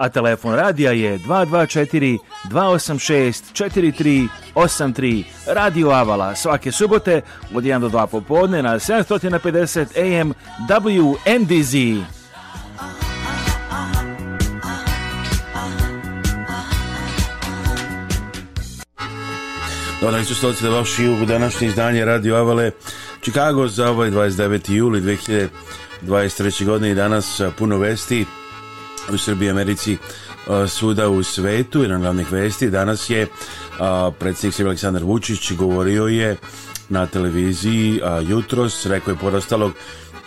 a telefon radija je 224 286 4383 Radio Avala svake subote od 1 do 2 popodne na 750 AM WNDZ. Dobar su stoci da vaš jug današnje izdanje Radio Avale Chicago za ovaj 29. juli 2023. godine i danas puno vesti u Srbiji, Americi, svuda u svetu i na glavnih vesti. Danas je predsjednik Srbije Aleksandar Vučić govorio je na televiziji jutros, rekao je porastalog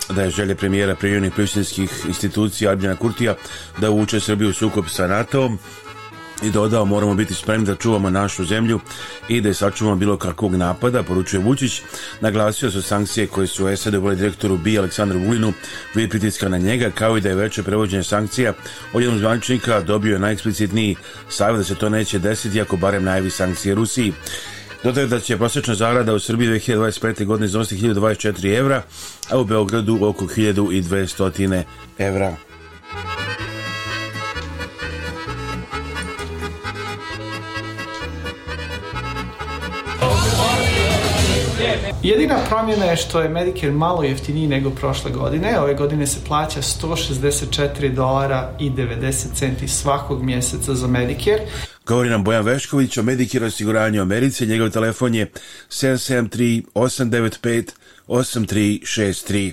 da je želje premijera prirodnih prištinskih institucija Albina Kurtija da uče Srbiju u sukob sa NATO-om i dodao moramo biti spremni da čuvamo našu zemlju i da je sačuvamo bilo kakvog napada, poručuje Vučić. Naglasio su sankcije koje su SAD obole direktoru BI Aleksandru Vulinu vid pritiska na njega, kao i da je veće prevođenje sankcija od jednog zvančnika dobio najeksplicitniji savjet da se to neće desiti, ako barem najavi sankcije Rusiji. Dodaje da će prosječna zarada u Srbiji 2025. godine iznositi 1024 evra, a u Beogradu oko 1200 evra. Jedina promjena je što je Medicare malo jeftiniji nego prošle godine. Ove godine se plaća 164 dolara i 90 centi svakog mjeseca za Medicare. Govori nam Bojan Vešković o Medicare osiguranju Americi. Njegov telefon je 773 895 8363.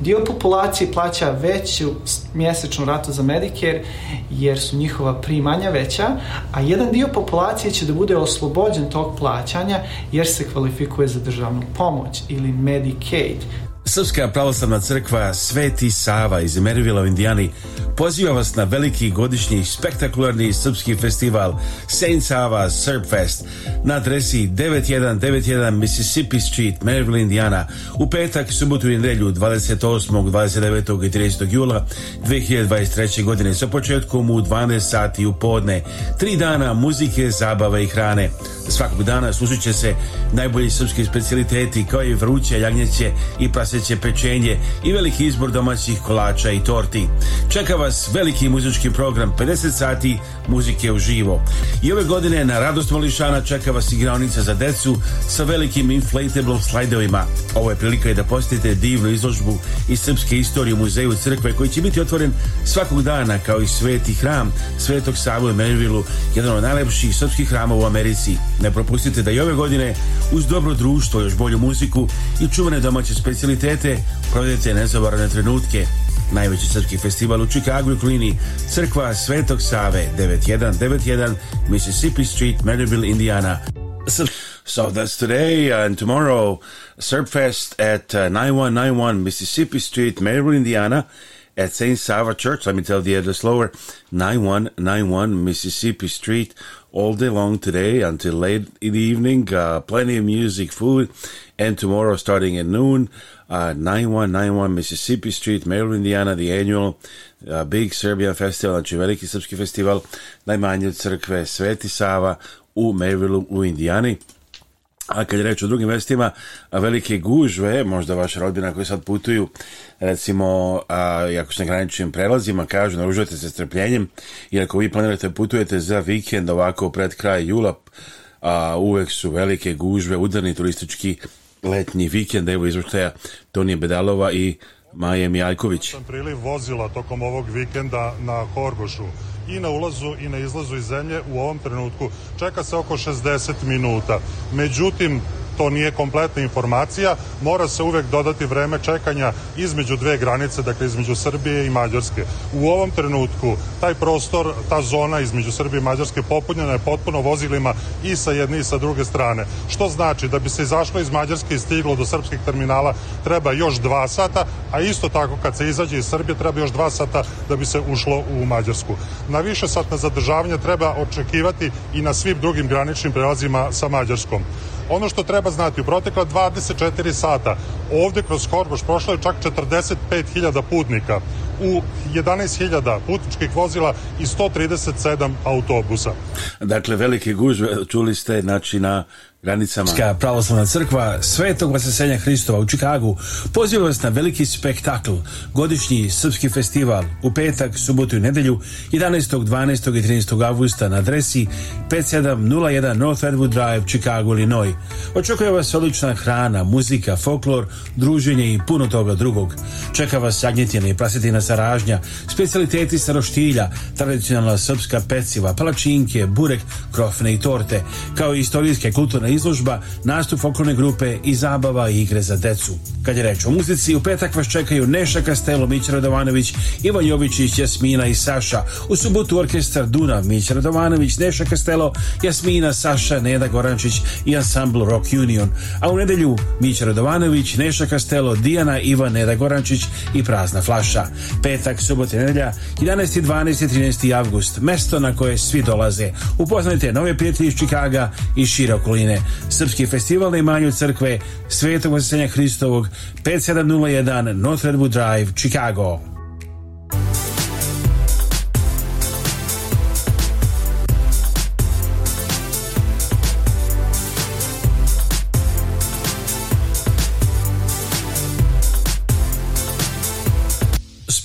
Dio populacije plaća veću mjesečnu ratu za Medicare jer su njihova primanja veća, a jedan dio populacije će da bude oslobođen tog plaćanja jer se kvalifikuje za državnu pomoć ili Medicaid. Srpska pravoslavna crkva Sveti Sava iz Mervila u Indijani poziva vas na veliki godišnji spektakularni srpski festival Saint Sava Serb Fest na adresi 9191 Mississippi Street, Merville, Indiana u petak, subotu i nedelju 28. 29. i 30. jula 2023. godine sa početkom u 12 sati u podne. Tri dana muzike, zabave i hrane. Svakog dana slušit će se najbolji srpski specialiteti kao i vruće jagnjeće i pras praseće pečenje i veliki izbor domaćih kolača i torti. Čeka vas veliki muzički program 50 sati muzike uživo. I ove godine na radost mališana čeka vas igraonica za decu sa velikim inflatable slajdovima. Ovo je prilika i da posjetite divnu izložbu iz srpske istorije u muzeju crkve koji će biti otvoren svakog dana kao i sveti hram Svetog Savu u Mervilu, jedan od najlepših srpskih hrama u Americi. Ne propustite da i ove godine uz dobro društvo, još bolju muziku i čuvane domaće specialitete kvalitete provedete nezavarane trenutke. Najveći festival u klini Crkva Svetog Save 9191 Mississippi Street, Maryville, Indiana. So that's today and tomorrow Serpfest at uh, 9191 Mississippi Street, Maryville, Indiana at St. Sava Church. Let me tell the address lower 9191 Mississippi Street all day long today until late in the evening. Uh, plenty of music, food, and tomorrow starting at noon. uh, 9191 Mississippi Street, Maryland, Indiana, the annual uh, Big Serbian Festival, znači veliki srpski festival, najmanje crkve Sveti Sava u Marylandu u Indijani. A kad je reč o drugim vestima, velike gužve, možda vaša rodbina koji sad putuju, recimo, a, ako se graničnim prelazima, kažu, naružujete se strpljenjem, jer ako vi planirate putujete za vikend ovako pred kraj jula, a, uvek su velike gužve, udarni turistički letnji vikend, evo izveštaja Tonije Bedalova i Maje Mijajković. Sam priliv vozila tokom ovog vikenda na Horgošu i na ulazu i na izlazu iz zemlje u ovom trenutku čeka se oko 60 minuta. Međutim, to nije kompletna informacija, mora se uvek dodati vreme čekanja između dve granice, dakle između Srbije i Mađarske. U ovom trenutku taj prostor, ta zona između Srbije i Mađarske popunjena je potpuno vozilima i sa jedne i sa druge strane. Što znači da bi se izašlo iz Mađarske i stiglo do srpskih terminala treba još dva sata, a isto tako kad se izađe iz Srbije treba još dva sata da bi se ušlo u Mađarsku. Na više satna zadržavanja treba očekivati i na svim drugim graničnim prelazima sa Mađarskom. Ono što treba znati, u protekla 24 sata ovde kroz Horgoš prošlo je čak 45.000 putnika u 11.000 putničkih vozila i 137 autobusa. Dakle, velike gužve, čuli ste, znači na granicama. pravoslavna crkva Svetog Vasesenja Hristova u Čikagu poziva vas na veliki spektakl, godišnji srpski festival u petak, subotu i nedelju 11. 12. i 13. avgusta na adresi 5701 North Redwood Drive, Chicago, Illinois. Očekuje vas odlična hrana, muzika, folklor, druženje i puno toga drugog. Čeka vas jagnjetina i prasetina saražnja, specialiteti staroštilja, tradicionalna srpska peciva, palačinke, burek, krofne i torte, kao i istorijske kulturne izložba, nastup folklorne grupe i zabava i igre za decu. Kad je reč o muzici, u petak vas čekaju Neša Kastelo, Mić Radovanović, Ivan Jovičić, Jasmina i Saša. U subotu orkestar Duna, Mić Radovanović, Neša Kastelo, Jasmina, Saša, Neda Gorančić i ansambl Rock Union. A u nedelju Mić Radovanović, Neša Kastelo, Dijana, Ivan, Neda Gorančić i Prazna flaša. Petak, subot i nedelja, 11. 12. 13. avgust, mesto na koje svi dolaze. Upoznajte nove prijatelje iz Čikaga i šire okoline godine, Srpski festival na imanju crkve Svetog Vasitenja Hristovog 5701 Northredwood Drive, Chicago.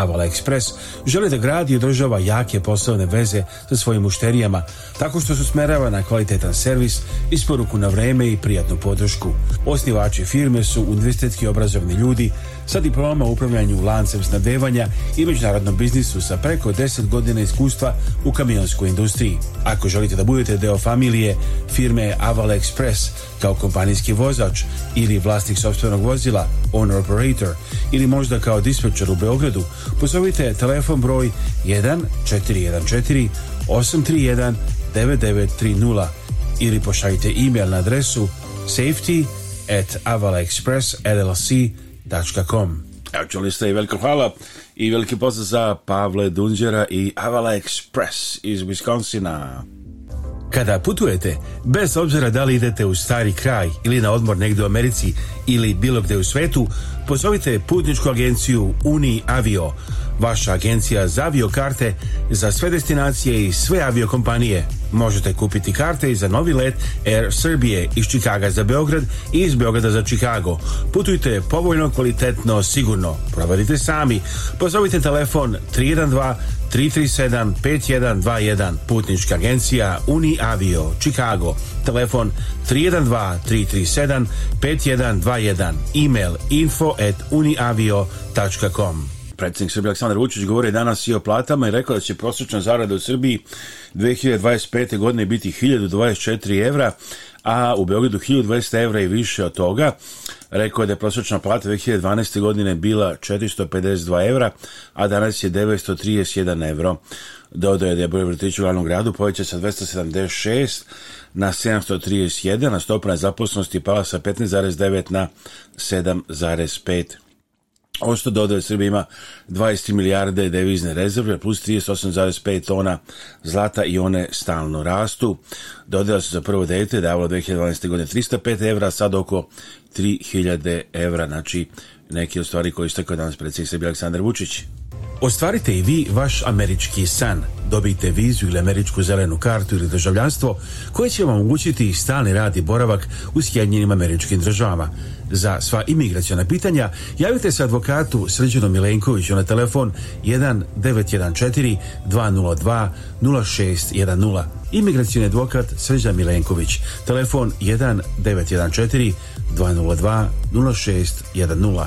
Avala Express žele da grad i održava jake poslovne veze sa svojim mušterijama, tako što se usmerava na kvalitetan servis, isporuku na vreme i prijatnu podršku. Osnivači firme su univerzitetski obrazovni ljudi sa diplomama u upravljanju lancem snabdevanja i međunarodnom biznisu sa preko 10 godina iskustva u kamionskoj industriji. Ako želite da budete deo familije firme Aval Express kao kompanijski vozač ili vlasnik sobstvenog vozila, owner operator ili možda kao dispečer u Beogradu, pozovite telefon broj 1 414 831 9930 ili pošaljite e-mail na adresu safety at avalexpress.llc.com www.radioplay.com Evo čuli ste i veliko hvala i veliki pozdrav za Pavle Dunđera i Avala Express iz Wisconsina. Kada putujete, bez obzira da li idete u stari kraj ili na odmor negde u Americi ili bilo gde u svetu, pozovite putničku agenciju Uni Avio, vaša agencija za aviokarte za sve destinacije i sve aviokompanije. Možete kupiti karte i za novi let Air Srbije iz Čikaga za Beograd i iz Beograda za Čikago. Putujte povoljno, kvalitetno, sigurno. Proverite sami. Pozovite telefon 312 337 5121 Putnička agencija Uni Avio Chicago Telefon 312 337 5121 Email info at uniavio.com Predsjednik Srbije Aleksandar Vučić govori danas i o platama i rekao da će prosječna zarada u Srbiji 2025. godine biti 1024 evra, a u Beogradu 1200 evra i više od toga. Rekao je da je prosječna plata 2012. godine bila 452 evra, a danas je 931 evro. Dodao je da je broj vrtića u glavnom gradu poveća sa 276 na 731, a stopa nezaposlenosti pala sa 15,9 na 7,5. Ovo što dodaje Srbija ima 20 milijarde devizne rezerve plus 38,5 tona zlata i one stalno rastu. Dodala se za prvo dete, da davalo 2012. godine 305 evra, sad oko 3000 evra, znači neke od stvari koje istakao danas predsjednik Srbije Aleksandar Vučić. Ostvarite i vi vaš američki san. Dobijte vizu ili američku zelenu kartu ili državljanstvo koje će vam omogućiti stalni rad i boravak u Sjedinjenim američkim državama. Za sva imigracijona pitanja javite se advokatu Srđanu Milenkoviću na telefon 1914 202 0610. Imigracijni advokat Sređan Milenković. Telefon 1914 202 0610.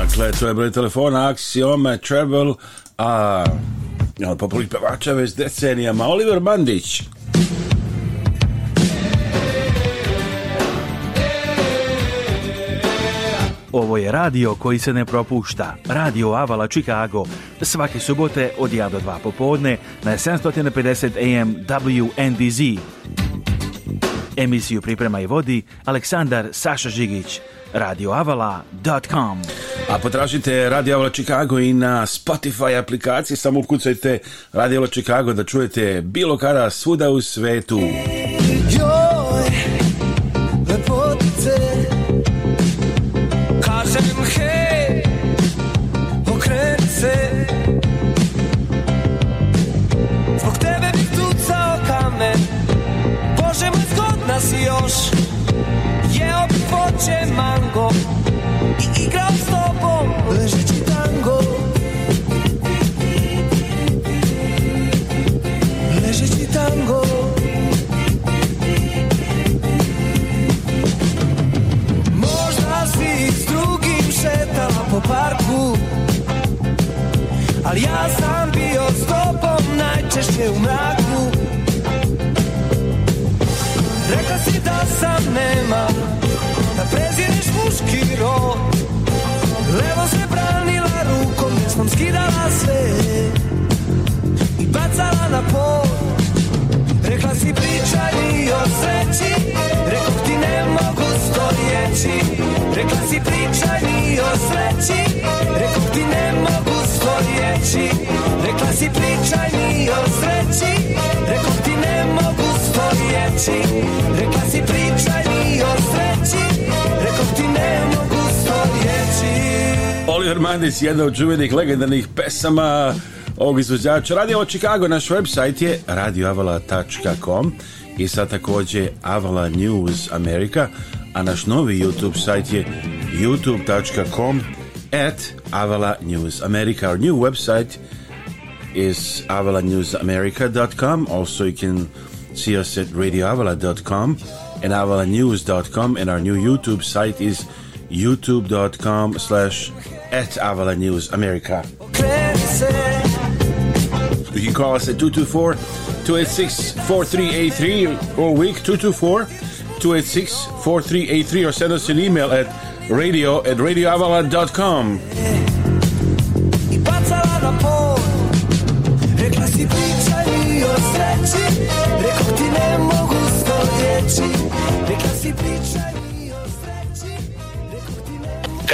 Dakle, to je broj telefona Axioma Travel, a od popolnih pevača već decenijama, Oliver Bandić. Ovo je radio koji se ne propušta. Radio Avala Chicago. Svake subote od 1 do 2 popodne na 750 AM WNDZ. Emisiju priprema i vodi Aleksandar Saša Žigić, radioavala.com A potražite Radio Avala Chicago i na Spotify aplikaciji, samo ukucajte Radio Avala Chicago da čujete bilo kada svuda u svetu. Ali ja sam bio s tobom najčešće u mraku Rekla si da sam nema Da preziriš muški rod Levo se branila rukom Desnom skidala sve I bacala na pol Rekla si pričaj mi o sreći Rekoh ti ne mogu stojeći Rekla si pričaj mi o sreći Rekao ti ne mogu stojeći Rekla si pričaj mi o sreći Rekao ti ne mogu stojeći Rekla si pričaj mi o sreći Rekao ti ne mogu stojeći Oliver Mandić, jedna od čuvenih legendarnih pesama ovog izvođača. Radio o Chicago, naš website je radioavala.com i sad također Avala News America, a naš novi YouTube sajt je youtube.com at Avala News America. Our new website is avalanewsamerica.com. Also, you can see us at radioavala.com and avalanews.com. And our new YouTube site is youtube.com slash at avalanewsamerica. You can call us at 224 286 4383 all week, 224 286 4383, or send us an email at radio at radioavalon.com.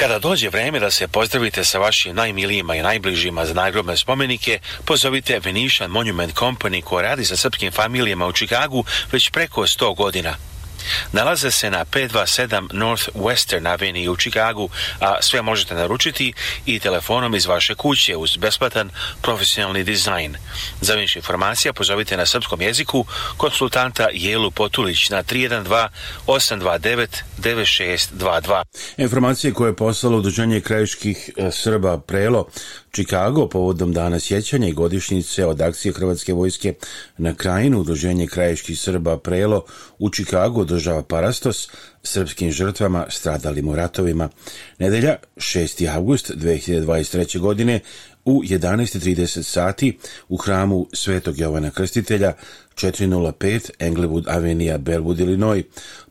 Kada dođe vreme da se pozdravite sa vašim najmilijima i najbližima za najgrobne spomenike, pozovite Venetian Monument Company koja radi sa srpskim familijama u Čikagu već preko 100 godina. Nalaze se na 527 North Western Avenue u Čikagu, a sve možete naručiti i telefonom iz vaše kuće uz besplatan profesionalni dizajn. Za više informacija pozovite na srpskom jeziku konsultanta Jelu Potulić na 312 829 9622. Informacije koje je poslalo Udruženje krajiških e, Srba Prelo Čikago povodom dana sjećanja i godišnjice od akcije Hrvatske vojske na krajinu Udruženje krajiških Srba Prelo u Čikago održava Parastos srpskim žrtvama stradalim u ratovima. Nedelja 6. avgust 2023. godine u 11.30 sati u hramu Svetog Jovana Krstitelja 405 Englewood Avenija Bellwood, Illinois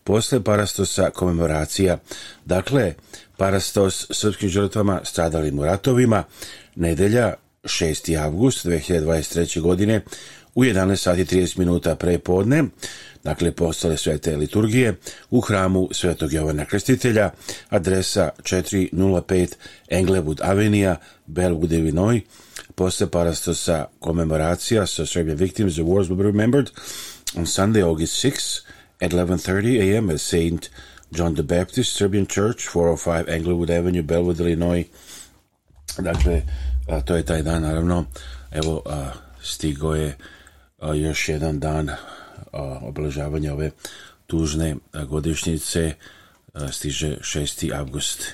posle Parastosa komemoracija. Dakle, Parastos srpskim žrtvama stradalim u ratovima nedelja 6. avgust 2023. godine u 11 sati 30 minuta pre podne dakle postale sve te liturgije u hramu Svetog Jovana Krstitelja, adresa 405 Englewood Avenija, Bellwood, Illinois, posle parastosa komemoracija sa Serbian Victims of Wars Will Be Remembered on Sunday, August 6 at 11.30 a.m. at St. John the Baptist Serbian Church, 405 Englewood Avenue, Bellwood, Illinois. Dakle, a, to je taj dan, naravno. Evo, a, stigo je a, još jedan dan obeležavanja ove tužne godišnjice stiže 6. avgust.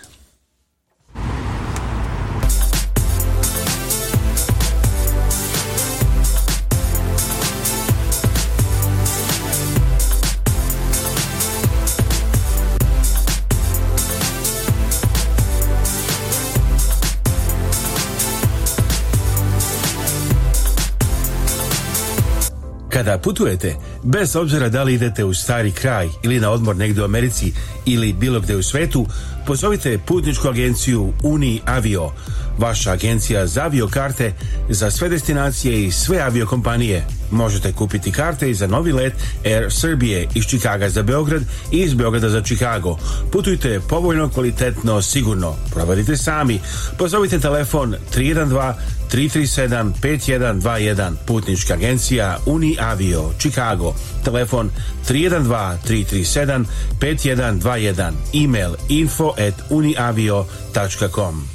Kada putujete, bez obzira da li idete u stari kraj ili na odmor negde u Americi ili bilo gde u svetu, pozovite putničku agenciju Uni Avio, vaša agencija za aviokarte za sve destinacije i sve aviokompanije. Možete kupiti karte i za novi let Air Srbije iz Čikaga za Beograd i iz Beograda za Čikago. Putujte povoljno, kvalitetno, sigurno. Proverite sami. Pozovite telefon 312 337 5121 Putnička agencija Uni Avio Chicago Telefon 312 337 5121 Email info at uniavio.com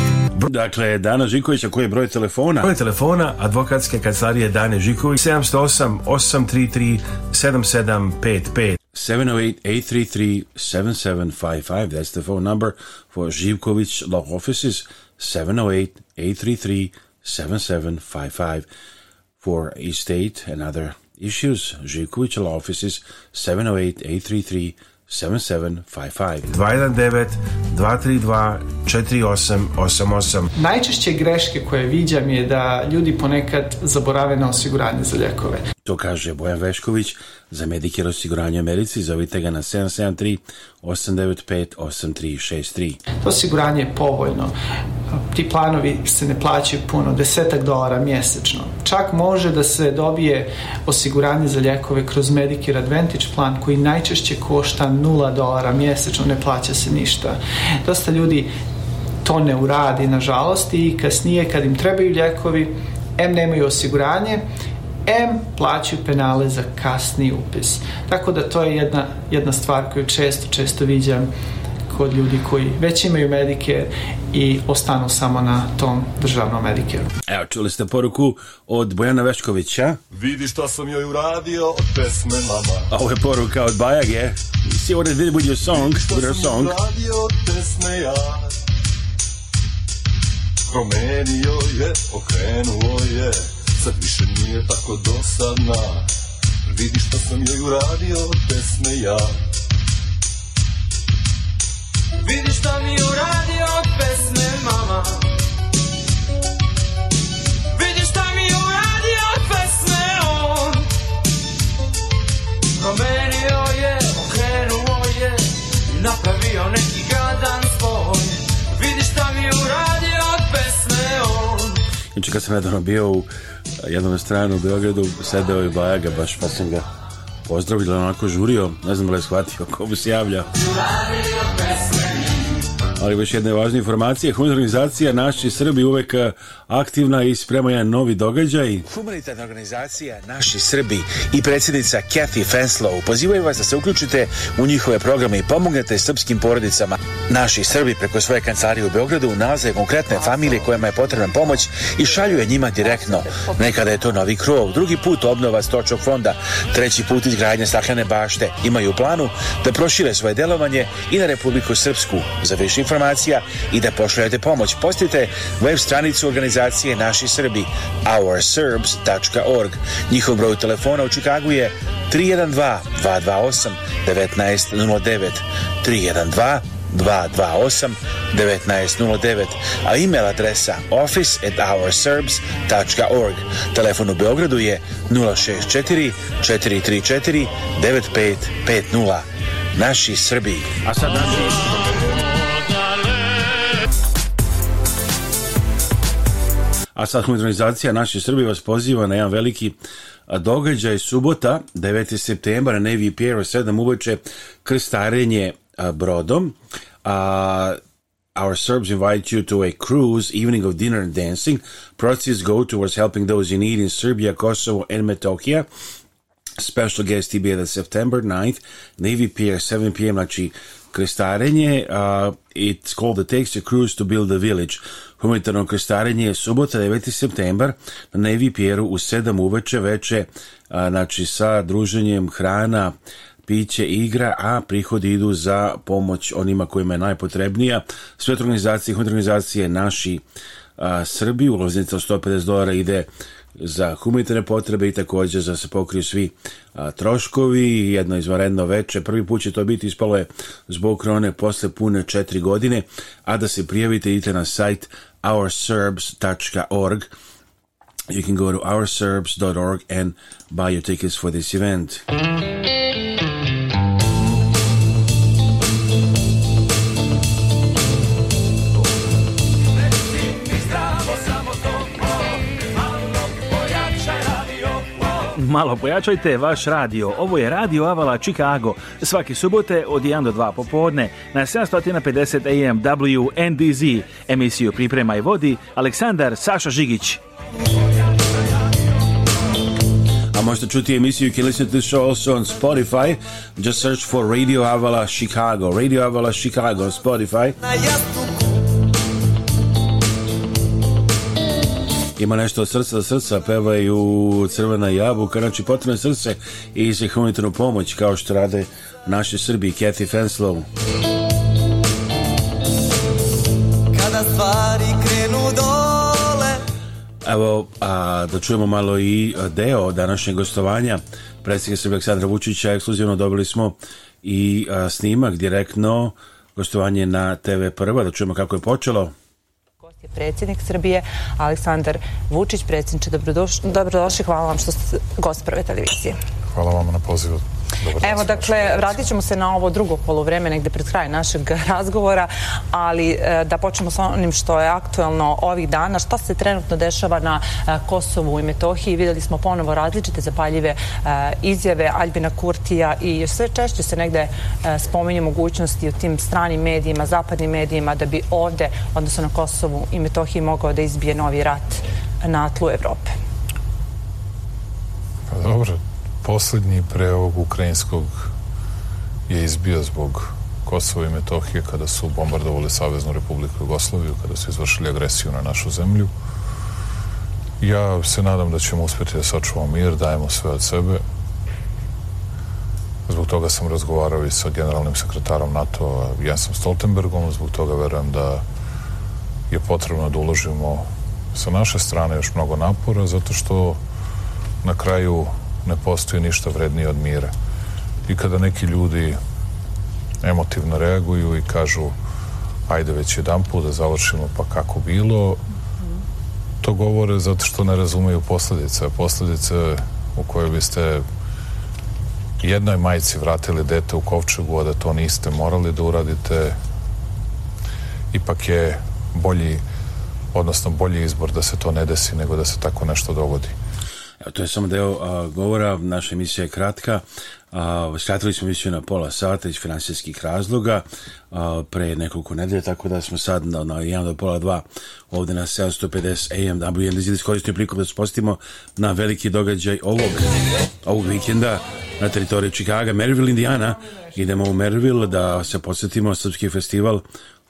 Dakle, Dana Žikovića, koji je broj telefona? Broj telefona advokatske kancelarije Dane Žiković 708 833 7755. 708-833-7755. That's the phone number for Živković Law Offices. 708-833-7755. For estate and other issues, Živković Law Offices. 708 833 7755 219 232 4888 Najčešće greške koje viđam je da ljudi ponekad zaborave na osiguranje za ljekove. To kaže Bojan Vešković za Medicare osiguranje u Americi. Zovite ga na 773 895 8363. To osiguranje je povoljno. Ti planovi se ne plaćaju puno, desetak dolara mjesečno. Čak može da se dobije osiguranje za ljekove kroz Medicare Advantage plan koji najčešće košta 0 dolara mjesečno, ne plaća se ništa. Dosta ljudi to ne uradi, nažalost, i kasnije kad im trebaju ljekovi, M nemaju osiguranje M plaćaju penale za kasni upis. Tako da to je jedna, jedna stvar koju često, često viđam kod ljudi koji već imaju Medicare i ostanu samo na tom državnom Medicare. Evo, čuli ste poruku od Bojana Veškovića. Vidi šta sam joj uradio od pesme mama. A Ovo je poruka od Bajage. See what I did with your song. Vidi šta with her song. uradio od pesme ja. Promenio je, okrenuo je. Sad više nije tako dosadna Vidi šta sam joj uradio, pesme ja Vidi šta mi uradio, pesme mama Vidi šta mi uradio, pesme on Promenio je, okrenuo je Napravio neki gadan spoj Vidi šta mi uradio, pesme on Znači kad sam nedavno bio u jednom restoranu u Beogradu sedeo je Bajaga, baš pa sam ga pozdravljeno onako žurio, ne znam da je shvatio ko bi se javljao. Ali već jedna važna informacija, humanitarna organizacija Naši Srbi uvek eh, aktivna i sprema jedan novi događaj. Humanitarna organizacija Naši Srbi i predsjednica Kathy Fenslow pozivaju vas da se uključite u njihove programe i pomognete srpskim porodicama. Naši Srbi preko svoje kancelarije u Beogradu nalaze konkretne familije kojima je potrebna pomoć i šaljuje njima direktno. Nekada je to novi krov, drugi put obnova stočnog fonda, treći put izgradnja staklene bašte. Imaju planu da prošire svoje delovanje i na Republiku Srpsku. Za više informacija i da pošaljete pomoć. Postite web stranicu organizacije Naši Srbi, ourserbs.org. Njihov broj telefona u Chicagu je 312 228 1909 312 228 1909, a email adresa office at ourserbs.org. Telefon u Beogradu je 064 434 9550. Naši Srbi. A sad naši... a sada modernizacija naše Srbije vas poziva na jedan veliki događaj subota 9. septembra na Pier Piero 7 uveče krstarenje brodom a Our Serbs invite you to a cruise, evening of dinner and dancing. Proceeds go towards helping those in need in Serbia, Kosovo, and Metohija. Special guest TBA that September 9th, Navy Pier, 7 p.m. Znači, krestarenje, uh, it's called the takes a cruise to build a village. Humanitarno krestarenje je subota 9. septembar na Nevi Pjeru u 7 uveče veče, uh, znači sa druženjem hrana, piće, igra, a prihodi idu za pomoć onima kojima je najpotrebnija. Sve organizacije, organizacije naši uh, Srbi, ulaznica 150 dolara ide za humanitarne potrebe i takođe za se pokriju svi a, troškovi jedno izvanredno veče. Prvi put će to biti ispalo je zbog krone posle pune četiri godine, a da se prijavite idite na sajt ourserbs.org You can go to ourserbs.org and buy your tickets for this event. malo pojačajte vaš radio. Ovo je Radio Avala Chicago. Svaki subote od 1 do 2 popodne na 750 AM WNDZ. Emisiju priprema i vodi Aleksandar Saša Žigić. A možete čuti emisiju, you can listen to the show also on Spotify. Just search for Radio Avala Chicago. Radio Avala Chicago on Spotify. Na ima nešto od srca do srca, pevaju Crvena jabuka, znači potrebno srce i za humanitarnu pomoć kao što rade naše Srbi, Kathy Fenslow. Kada stvari krenu dole Evo, a, da čujemo malo i deo današnjeg gostovanja predsjednika Srbije Aleksandra Vučića, ekskluzivno dobili smo i a, snimak direktno gostovanje na TV Prva, da čujemo kako je počelo je predsjednik Srbije Aleksandar Vučić. Predsjedniče, dobrodošli. Dobrodošli. Hvala vam što ste gost prve televizije. Hvala vam na pozivu. Dobar Evo, znači, dakle, znači, znači. vratit ćemo se na ovo drugo polovreme negde pred kraj našeg razgovora, ali e, da počnemo sa onim što je aktuelno ovih dana. Šta se trenutno dešava na e, Kosovu i Metohiji? Videli smo ponovo različite zapaljive e, izjave Albina Kurtija i sve češće se negde spominje mogućnosti u tim stranim medijima, zapadnim medijima, da bi ovde, odnosno na Kosovu i Metohiji, mogao da izbije novi rat na tlu Evrope. Pa dobro, Poslednji pre ovog ukrajinskog je izbio zbog Kosova i Metohije kada su bombardovali Saveznu republiku Jugoslaviju, kada su izvršili agresiju na našu zemlju. Ja se nadam da ćemo uspeti da sačuvamo mir, dajemo sve od sebe. Zbog toga sam razgovarao i sa generalnim sekretarom NATO, Jensom Stoltenbergom, zbog toga verujem da je potrebno da uložimo sa naše strane još mnogo napora, zato što na kraju ne postoji ništa vrednije od mira. I kada neki ljudi emotivno reaguju i kažu ajde već jedan put da završimo pa kako bilo, to govore zato što ne razumeju posledice. Posledice u kojoj biste jednoj majici vratili dete u kovčegu, a da to niste morali da uradite, ipak je bolji, odnosno bolji izbor da se to ne desi nego da se tako nešto dogodi to je samo deo a, govora, naša emisija je kratka, a, skratili smo emisiju na pola sata iz finansijskih razloga a, pre nekoliko nedelja, tako da smo sad na, na 1 do pola 2 ovde na 750 AM WNDZ da iskoristili priliku da se postimo na veliki događaj ovog, ovog vikenda na teritoriji Čikaga, Merville, Indiana. Idemo u Merville da se posetimo Srpski festival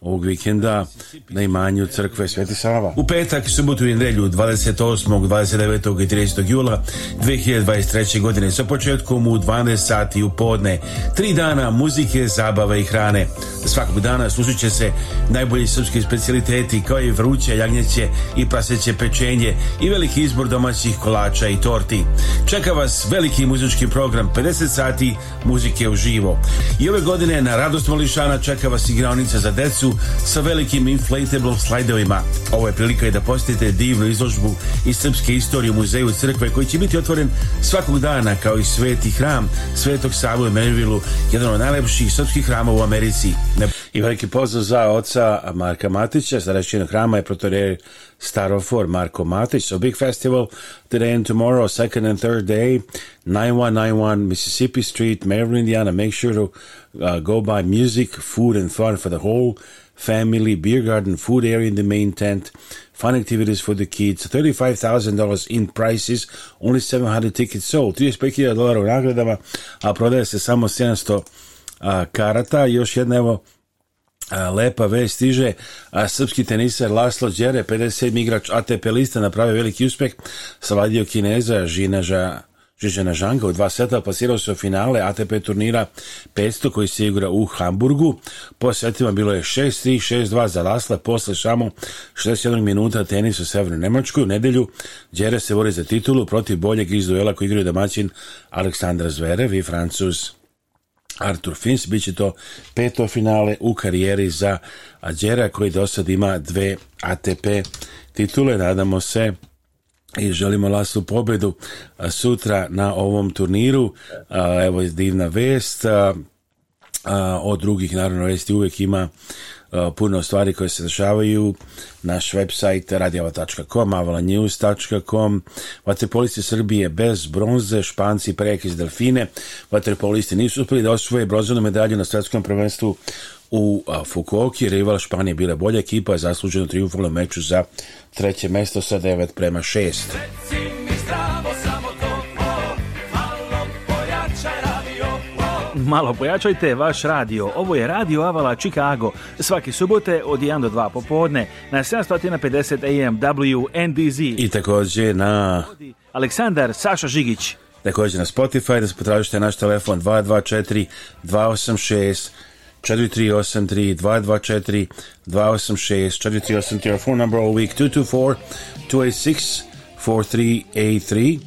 ovog vikenda na imanju crkve Sveti Sava. U petak, subotu i nedelju 28., 29. i 30. jula 2023. godine sa početkom u 12 sati u podne. Tri dana muzike, zabave i hrane. Svakog dana slušat će se najbolji srpski specialiteti kao i vruće jagnjeće i praseće pečenje i veliki izbor domaćih kolača i torti. Čeka vas veliki muzički program 50 sati muzike uživo. I ove godine na radost Mališana čeka vas igraonica za decu sa velikim inflatable slajdovima. Ovo je prilika i da posjetite divnu izložbu iz srpske istorije u muzeju crkve koji će biti otvoren svakog dana kao i sveti hram Svetog Savu u Menvilu, jedan od najlepših srpskih hrama u Americi. I veliki pozdrav za oca Marka Matića, starešćina hrama je protorej Starofor Marko Matić. So big festival today and tomorrow, second and third day, 9191 Mississippi Street, Maryland, Indiana. Make sure to uh, go by music, food, and fun for the whole family, beer garden, food area in the main tent, fun activities for the kids, $35,000 in prices, only 700 tickets sold, 35.000 dolara u nagradama, a prodaje se samo 700 a, uh, karata, još jedna evo uh, lepa vest stiže a, uh, srpski teniser Laslo Đere 57 igrač ATP lista napravio veliki uspeh savadio Kineza Žinaža Žižana Žanga u dva seta plasirao se u finale ATP turnira 500 koji se igra u Hamburgu. Po setima bilo je 6-3, 6-2 za Lasla, posle samo 61 minuta tenis u Severnoj Nemačkoj. U nedelju Đere se bori za titulu protiv boljeg iz duela koji igraju domaćin Aleksandra Zverev i Francuz Artur Fins. Biće to peto finale u karijeri za Đera koji do sad ima dve ATP titule. Nadamo se i želimo Lasu pobedu sutra na ovom turniru. Evo je divna vest. Od drugih, naravno, vesti uvek ima puno stvari koje se dešavaju. Naš website radijava.com, avalanews.com, Vaterpolisti Srbije bez bronze, Španci prejak iz Delfine. Vaterpolisti nisu uspeli da osvoje bronzanu medalju na svetskom prvenstvu u Fukuoki. Rival Španije bila bolja ekipa, zasluženo triumfalno meču za treće mesto sa 9 prema 6. Malo pojačajte vaš radio. Ovo je Radio Avala Chicago. Svake subote od 1 do 2 popodne na 750 AM WNDZ. I takođe na... Aleksandar Saša Žigić. Takođe na Spotify da se potražite naš telefon 224 286 438 224 286 your phone number all week 224 286 4383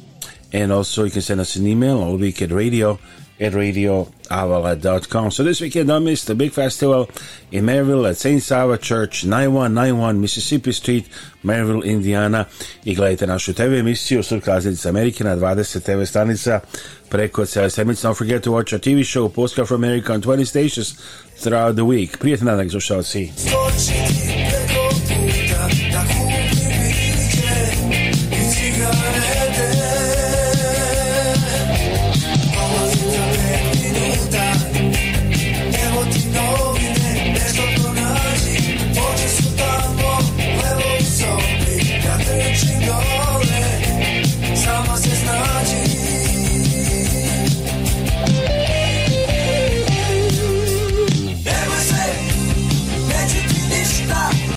and also you can send us an email all week at radio at radioavala.com. So this weekend, don't miss the big festival in Maryville at St. Sava Church, 9191 Mississippi Street, Maryville, Indiana. I gledajte našu TV emisiju Srpska Azljica Amerike na 20 TV stanica preko cijele sedmice. Don't forget to watch our TV show Postcard from America on 20 stations throughout the week. Prijetna dan, slušalci. Slušalci.